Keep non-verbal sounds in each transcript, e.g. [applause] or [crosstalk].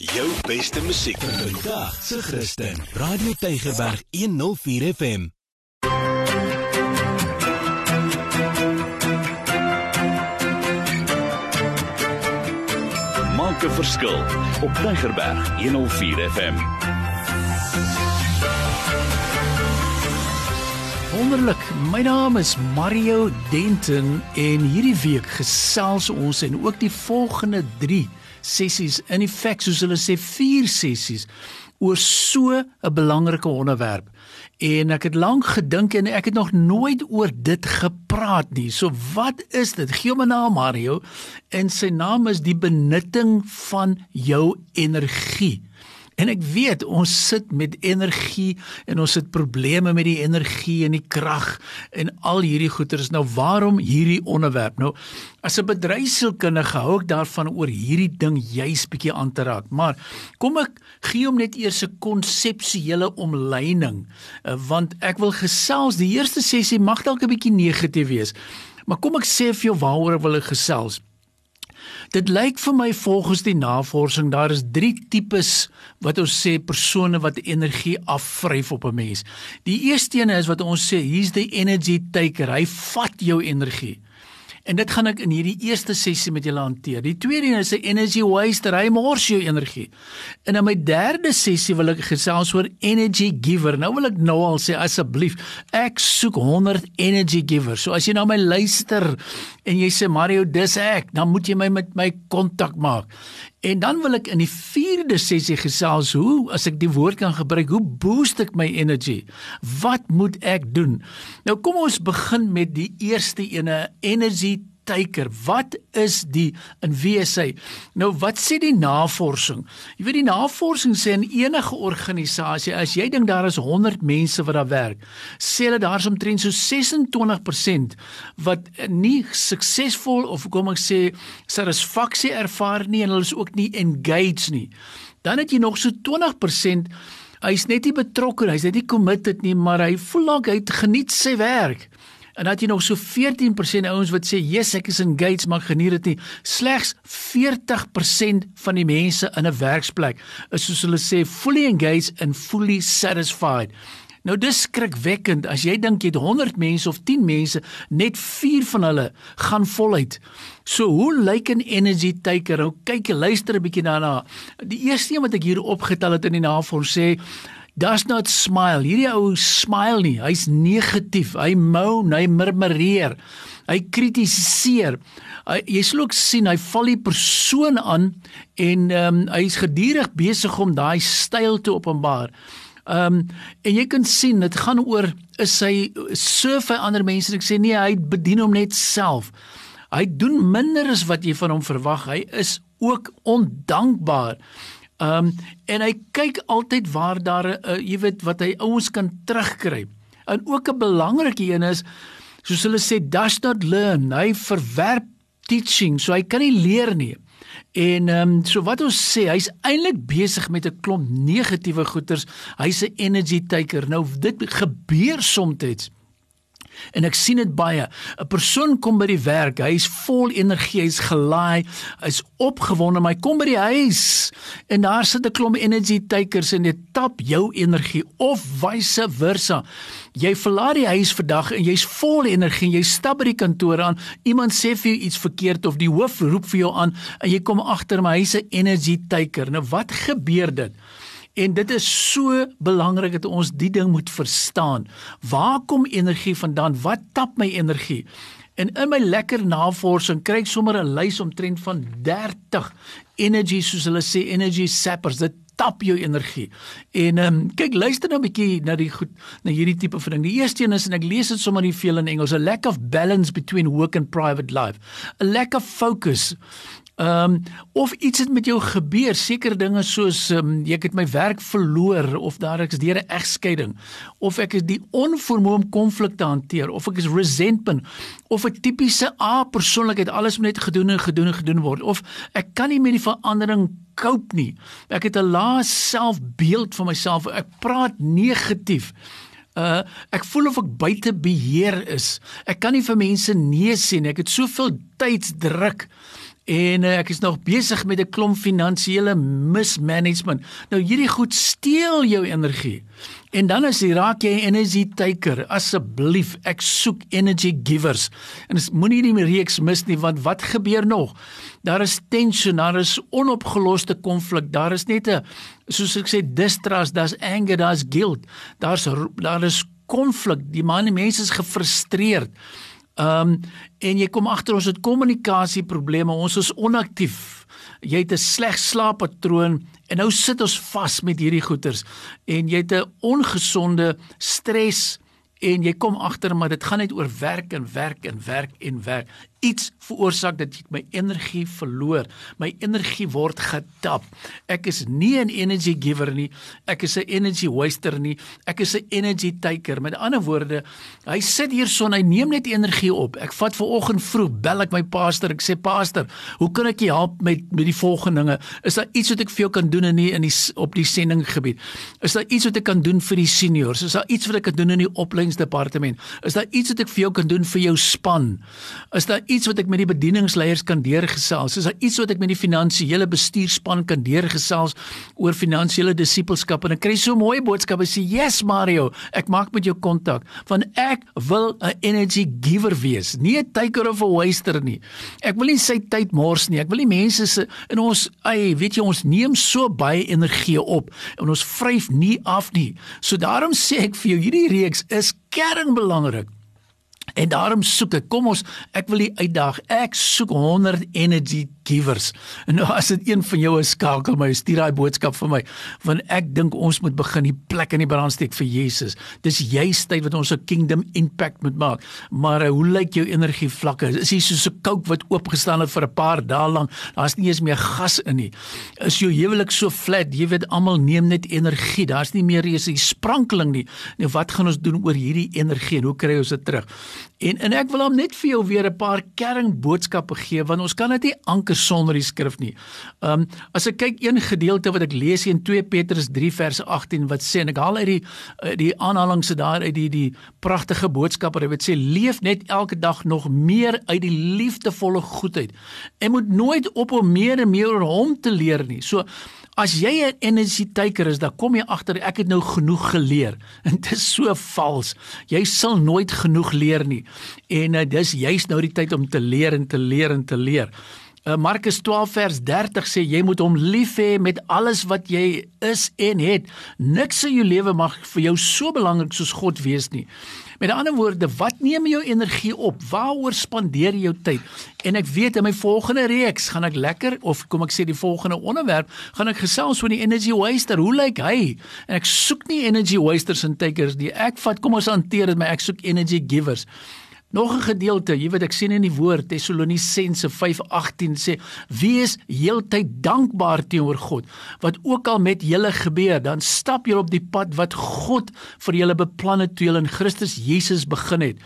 Jou beste musiek vandag se Christen. Radio Tygerberg 104 FM. Maak 'n verskil op Tygerberg 104 FM. Wonderlik. My naam is Mario Denton en hierdie week gesels ons en ook die volgende 3 sessies in effek soos hulle sê 4 sessies oor so 'n belangrike onderwerp. En ek het lank gedink en ek het nog nooit oor dit gepraat nie. So wat is dit? Gee hom 'n naam Mario en sy naam is die benutting van jou energie. En ek weet ons sit met energie en ons het probleme met die energie en die krag en al hierdie goeters. Nou waarom hierdie onderwerp? Nou as 'n bedryfsielkundige hou ek daarvan oor hierdie ding juis bietjie aan te raak. Maar kom ek gee hom net eers 'n konseptuele omleining eh, want ek wil gesels die eerste sessie mag dalk 'n bietjie negatief wees. Maar kom ek sê vir jou waaroor wil ek gesels? Dit lyk vir my volgens die navorsing daar is 3 tipes wat ons sê persone wat energie afvryf op 'n mens. Die eerste een is wat ons sê he's the energy taker. Hy vat jou energie. En dit gaan ek in hierdie eerste sessie met julle hanteer. Die tweede een is 'n energy waster. Hy mors jou energie. En in my derde sessie wil ek gesels oor energy giver. Nou wil ek nou al sê asseblief, ek soek 100 energy givers. So as jy nou my luister en jy sê Mario, dis ek, dan moet jy my met my kontak maak. En dan wil ek in die vierde sessie gesels hoe as ek die woord kan gebruik, hoe boost ek my energy? Wat moet ek doen? Nou kom ons begin met die eerste ene, energy partyker. Wat is die in wie is hy? Nou wat sê die navorsing? Jy weet die navorsing sê in enige organisasie as jy dink daar is 100 mense wat daar werk, sê hulle daar's omtrent so 26% wat nie suksesvol of kom ek sê satisfaksie ervaar nie en hulle is ook nie engaged nie. Dan het jy nog so 20% Hy's net nie betrokke, hy's net nie committed nie, maar hy voel like hy geniet sy werk. En dan het jy nog so 14% ouens wat sê, "Yes, ek is engaged, maar geniet dit nie." Slegs 40% van die mense in 'n werksplek is soos hulle sê, fully engaged and fully satisfied. Nou dis skrikwekkend as jy dink jy het 100 mense of 10 mense, net 4 van hulle gaan voluit. So hoe lyk 'n energy taker? Nou kyk, luister 'n bietjie daarna. Die eerste een wat ek hier opgetel het in die navorsing sê does not smile. Hierdie ou smile nie. Hy's negatief. Hy moan, hy murmureer. Hy kritiseer. Hy jy sal ook sien hy val die persoon aan en ehm um, hy's gedurig besig om daai styl te openbaar. Ehm um, en jy kan sien dit gaan oor is hy so vir ander mense ek sê nee hy bedien hom net self. Hy doen minder as wat jy van hom verwag. Hy is ook ondankbaar. Ehm um, en hy kyk altyd waar daar 'n uh, jy weet wat hy ouens kan terugkry. En ook 'n belangrike een is soos hulle sê does not learn. Hy verwerp teaching, so hy kan nie leer nie. En ehm um, so wat ons sê, hy's eintlik besig met 'n klomp negatiewe goeters. Hy's 'n energy taker. Nou dit gebeur soms En ek sien dit baie. 'n Persoon kom by die werk, hy's vol energie, hy's gelaai, hy's opgewonde, maar hy kom by die huis en daar sit 'n klomp energy takers en dit tap jou energie of vice versa. Jy verlaat die huis vandag en jy's vol energie en jy stap by die kantoor aan. Iemand sê vir jou iets verkeerd of die hoof roep vir jou aan en jy kom agter my hy's 'n energy taker. Nou wat gebeur dit? En dit is so belangrik dat ons die ding moet verstaan. Waar kom energie vandaan? Wat tap my energie? En in my lekker navorsing kry ek sommer 'n lys omtrent van 30 energy soos hulle sê energy sappers. Dit tap jou energie. En ehm um, kyk luister nou 'n bietjie na die goed na hierdie tipe van ding. Die eerste een is en ek lees dit sommer nie veel in Engels, a lack of balance between work and private life. A lack of focus. Ehm um, of iets het met jou gebeur, sekere dinge soos ehm um, ek het my werk verloor of daar ek is deur 'n egskeiding of ek is die onvermoë om konflikte hanteer of ek is resentment of 'n tipiese A persoonlikheid alles moet net gedoen en gedoen en gedoen word of ek kan nie met die verandering cope nie. Ek het 'n lae selfbeeld van myself. Ek praat negatief. Uh ek voel of ek buite beheer is. Ek kan nie vir mense nee sê nie. Ek het soveel tydsdruk en uh, ek is nog besig met 'n klomp finansiële mismanagement. Nou hierdie goed steel jou energie. En dan as jy raak jy energy taker, asseblief, ek soek energy givers. En moenie die reeks mis nie want wat gebeur nog? Daar is tension, daar is onopgeloste konflik, daar is net 'n soos ek sê distrust, daar's anger, daar's guilt, daar's daar is konflik. Die manne mense is gefrustreerd. Ehm um, en jy kom agter ons het kommunikasieprobleme, ons is onaktief. Jy het 'n sleg slaappatroon en nou sit ons vas met hierdie goeters en jy het 'n ongesonde stres en jy kom agter maar dit gaan net oor werk en werk en werk en werk iets veroorsaak dat ek my energie verloor. My energie word getap. Ek is nie 'n energy giver nie. Ek is 'n energy waster nie. Ek is 'n energy taker. Met ander woorde, hy sit hier son, hy neem net energie op. Ek vat ver oggend vroeg bel ek my pastor. Ek sê pastor, hoe kan ek jou help met met die volgende dinge? Is daar iets wat ek vir jou kan doen in die, in die op die sendinggebied? Is daar iets wat ek kan doen vir die seniors? Is daar iets wat ek kan doen in die opleidingsdepartement? Is daar iets wat ek vir jou kan doen vir jou span? Is daar iets wat ek met die bedieningsleiers kan deurgesels? Is daar iets wat ek met die finansiële bestuurspan kan deurgesels oor finansiële disippelskap? En ek kry so mooi boodskappe sê, "Yes Mario, ek maak met jou kontak want ek wil 'n energy giver wees, nie 'n taker of 'n waster nie. Ek wil nie sy tyd mors nie. Ek wil nie mense se in ons, ay, weet jy, ons neem so baie energie op en ons vryf nie af nie. So daarom sê ek vir jou, hierdie reeks is kernbelangrik. En daarom soek ek, kom ons, ek wil die uitdaag. Ek soek 100 energy givers. En nou as dit een van jou is, skakel my, stuur daai boodskap vir my, want ek dink ons moet begin die plek in die brandsteek vir Jesus. Dis juist tyd wat ons 'n kingdom impact moet maak. Maar uh, hoe lyk jou energie vlakke? Is jy soos 'n kook wat oopgestaan het vir 'n paar dae lank? Daar's nie eens meer gas in nie. Is jou huwelik so flat? Jy weet almal neem net energie. Daar's nie meer eens 'n sprankeling nie. Nou wat gaan ons doen oor hierdie energie en hoe kry ons dit terug? En en ek wil hom net vir jou weer 'n paar kernboodskappe gee want ons kan dit nie anker sonder die skrif nie. Um as ek kyk een gedeelte wat ek lees in 2 Petrus 3 vers 18 wat sê en ek haal uit die uh, die aanhaling se daar uit die die pragtige boodskap wat sê leef net elke dag nog meer uit die liefdevolle goedheid. En moet nooit op om meer en meer oor hom te leer nie. So As jy 'n energy taker is, dan kom jy agter ek het nou genoeg geleer. [laughs] En dit is so vals. Jy sal nooit genoeg leer nie. En uh, dis juist nou die tyd om te leer en te leer en te leer. Uh, Markus 12 vers 30 sê jy moet hom lief hê met alles wat jy is en het. Niks in jou lewe mag vir jou so belangrik soos God wees nie. Met ander woorde, wat neem jou energie op? Waaroor spandeer jy jou tyd? En ek weet in my volgende reeks gaan ek lekker of kom ek sê die volgende onderwerp, gaan ek gesels oor die energy waster. Hoe lyk hy? En ek soek nie energy wasters en takers nie. Ek vat kom ons hanteer dit, maar ek soek energy givers. Nog 'n gedeelte, jy weet ek sien in die woord Tessalonisense 5:18 sê: "Wees heeltyd dankbaar teenoor God, wat ook al met julle gebeur, dan stap julle op die pad wat God vir julle beplan het toe julle in Christus Jesus begin het."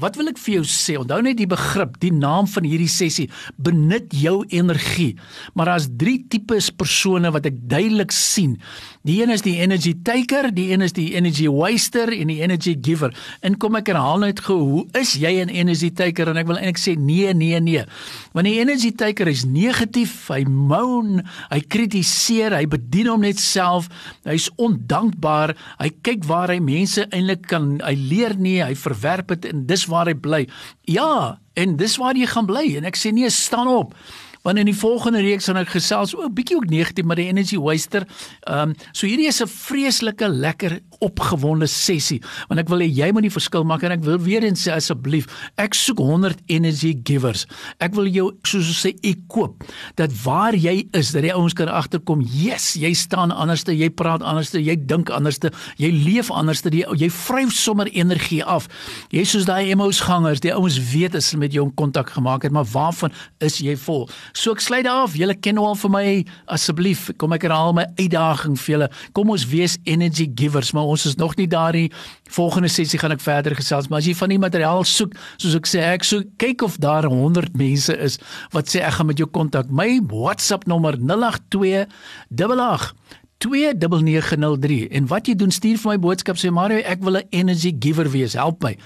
Wat wil ek vir jou sê? Onthou net die begrip, die naam van hierdie sessie, benut jou energie. Maar daar's drie tipes persone wat ek duidelik sien. Die een is die energy taker, die een is die energy waster en die energy giver. En kom ek herhaal net gou, hoe is jy 'n energy taker? En ek wil eintlik sê nee, nee, nee. Want die energy taker is negatief, hy moan, hy kritiseer, hy bedien hom net self, hy's ondankbaar, hy kyk waar hy mense eintlik kan, hy leer nie, hy verwerp dit en dis waar hy bly. Ja, en dis waar jy gaan bly en ek sê nee, staan op. Want in die volgende reeks gaan ek gesels o, bietjie ook negatief met die energy waster. Ehm um, so hierdie is 'n vreeslike lekker opgewonde sessie want ek wil hê jy moet die verskil maak en ek wil weer eens sê asseblief, ek soek 100 energy givers. Ek wil jou soos ons sê ekoop dat waar jy is dat die ouens kan agterkom, yes, jy staan anderste, jy praat anderste, jy dink anderste, jy leef anderste, jy, jy vryf sommer energie af. Jy soos daai emos gangers, die ouens weet as hulle met jou kontak gemaak het, maar waarvan is jy vol? So ek sluit af. Julle ken nou al vir my asseblief. Kom ek herhaal my uitdaging vir julle. Kom ons wees energy givers, maar ons is nog nie daar nie. Volgende sessie gaan ek verder gesels, maar as jy van die materiaal soek, soos ek sê, ek soek kyk of daar 100 mense is wat sê ek gaan met jou kontak. My WhatsApp nommer 082 88 29903 en wat jy doen stuur vir my boodskap sê Mario ek wil 'n energy giver wees help my.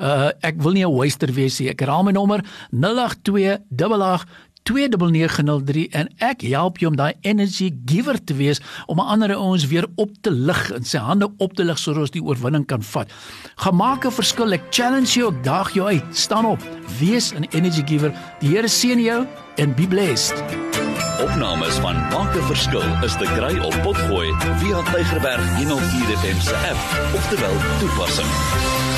Uh ek wil nie 'n waster wees nie. Ek herhaal my nommer 082 88 29903 en ek help jou om daai energy giver te wees om ander ons weer op te lig en sy hande op te lig sodat ons die oorwinning kan vat. Gemaak 'n verskil. Ek challenge jou, ek daag jou uit. Staan op. Wees 'n energy giver. Die Here seën jou en be blessed. Opnames van Maak 'n Verskil is te kry op Potgooi via Tigerberg 104 FM se app of te wel toepassing.